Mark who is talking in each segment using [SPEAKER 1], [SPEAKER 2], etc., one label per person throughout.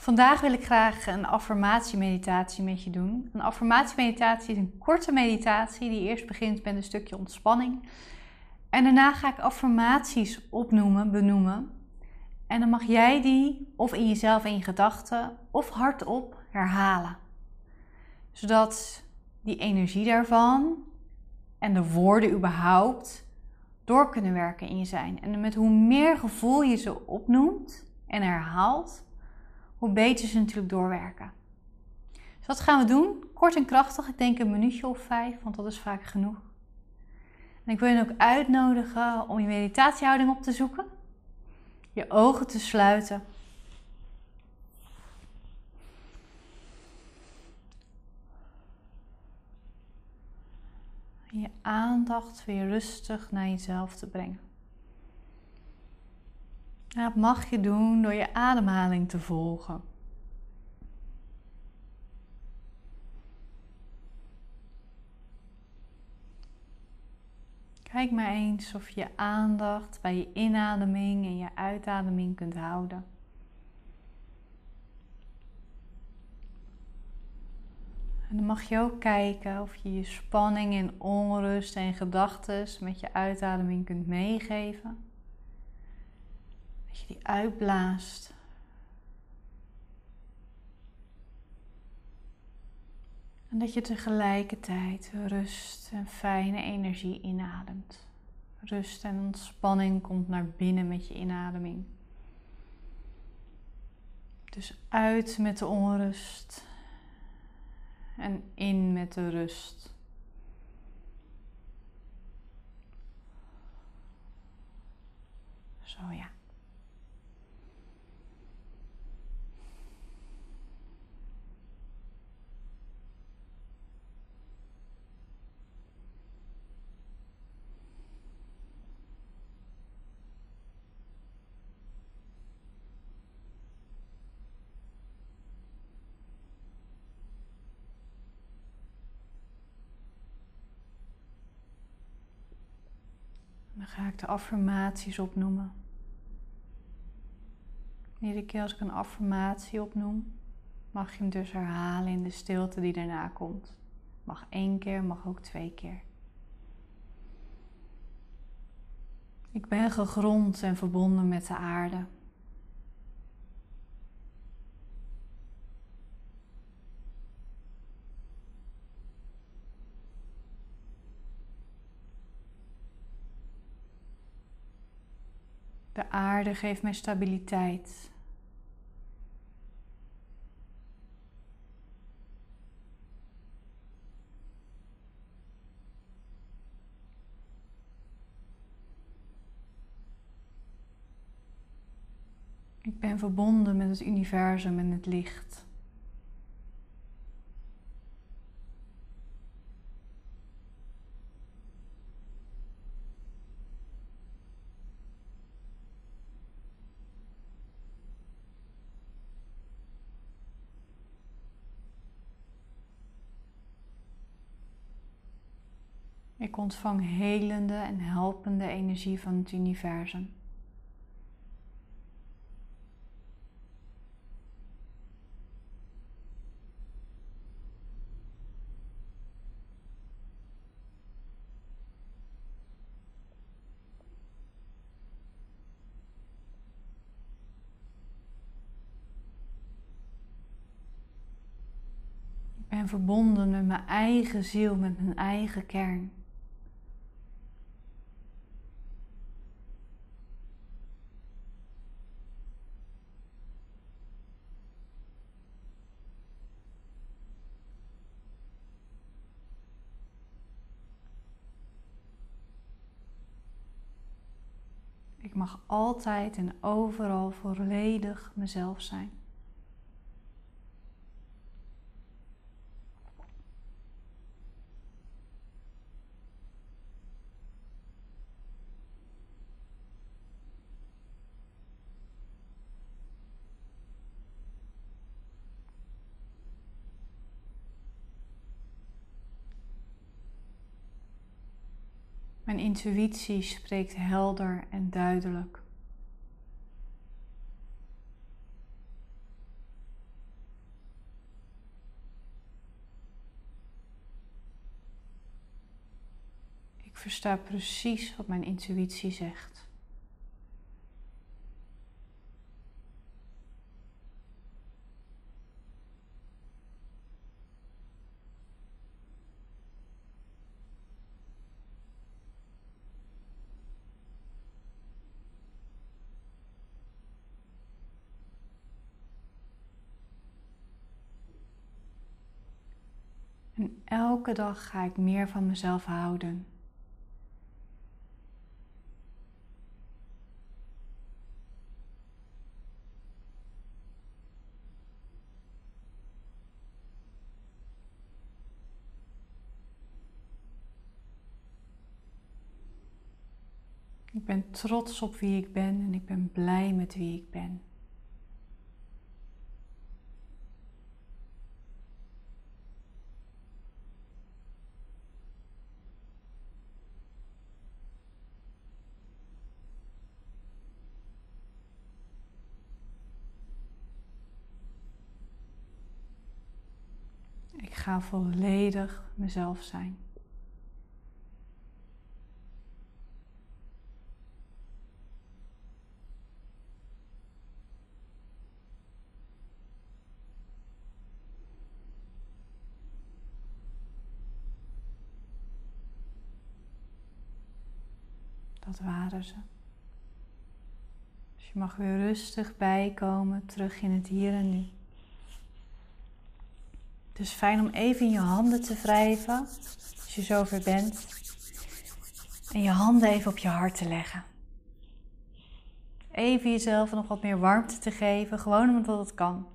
[SPEAKER 1] Vandaag wil ik graag een affirmatiemeditatie met je doen. Een affirmatiemeditatie is een korte meditatie die eerst begint met een stukje ontspanning. En daarna ga ik affirmaties opnoemen, benoemen. En dan mag jij die of in jezelf in je gedachten of hardop herhalen. Zodat die energie daarvan en de woorden überhaupt door kunnen werken in je zijn. En met hoe meer gevoel je ze opnoemt en herhaalt, hoe beter ze natuurlijk doorwerken. Dus wat gaan we doen? Kort en krachtig, ik denk een minuutje of vijf, want dat is vaak genoeg. En ik wil je ook uitnodigen om je meditatiehouding op te zoeken, je ogen te sluiten. je aandacht weer rustig naar jezelf te brengen. Dat mag je doen door je ademhaling te volgen. Kijk maar eens of je aandacht bij je inademing en je uitademing kunt houden. En dan mag je ook kijken of je je spanning en onrust en gedachten met je uitademing kunt meegeven. Je die uitblaast. En dat je tegelijkertijd rust en fijne energie inademt. Rust en ontspanning komt naar binnen met je inademing. Dus uit met de onrust en in met de rust. Zo ja. Dan ga ik de affirmaties opnoemen. Iedere keer als ik een affirmatie opnoem, mag je hem dus herhalen in de stilte die daarna komt. Mag één keer, mag ook twee keer. Ik ben gegrond en verbonden met de aarde. De aarde geeft mij stabiliteit. Ik ben verbonden met het universum en het licht. Ik ontvang helende en helpende energie van het universum. Ik ben verbonden met mijn eigen ziel, met mijn eigen kern. Ik mag altijd en overal volledig mezelf zijn. Mijn intuïtie spreekt helder en duidelijk. Ik versta precies wat mijn intuïtie zegt. En elke dag ga ik meer van mezelf houden. Ik ben trots op wie ik ben en ik ben blij met wie ik ben. Ik ga volledig mezelf zijn. Dat waren ze. Dus je mag weer rustig bijkomen, terug in het hier en nu. Is fijn om even je handen te wrijven, als je zover bent. En je handen even op je hart te leggen. Even jezelf nog wat meer warmte te geven, gewoon omdat het kan.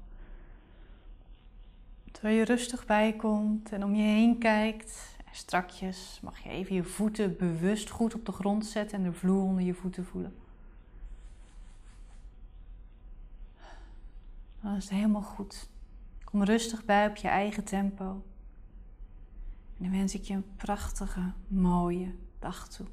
[SPEAKER 1] Terwijl je rustig bijkomt en om je heen kijkt. En strakjes mag je even je voeten bewust goed op de grond zetten en de vloer onder je voeten voelen. Dan is helemaal goed. Kom rustig bij op je eigen tempo. En dan wens ik je een prachtige, mooie dag toe.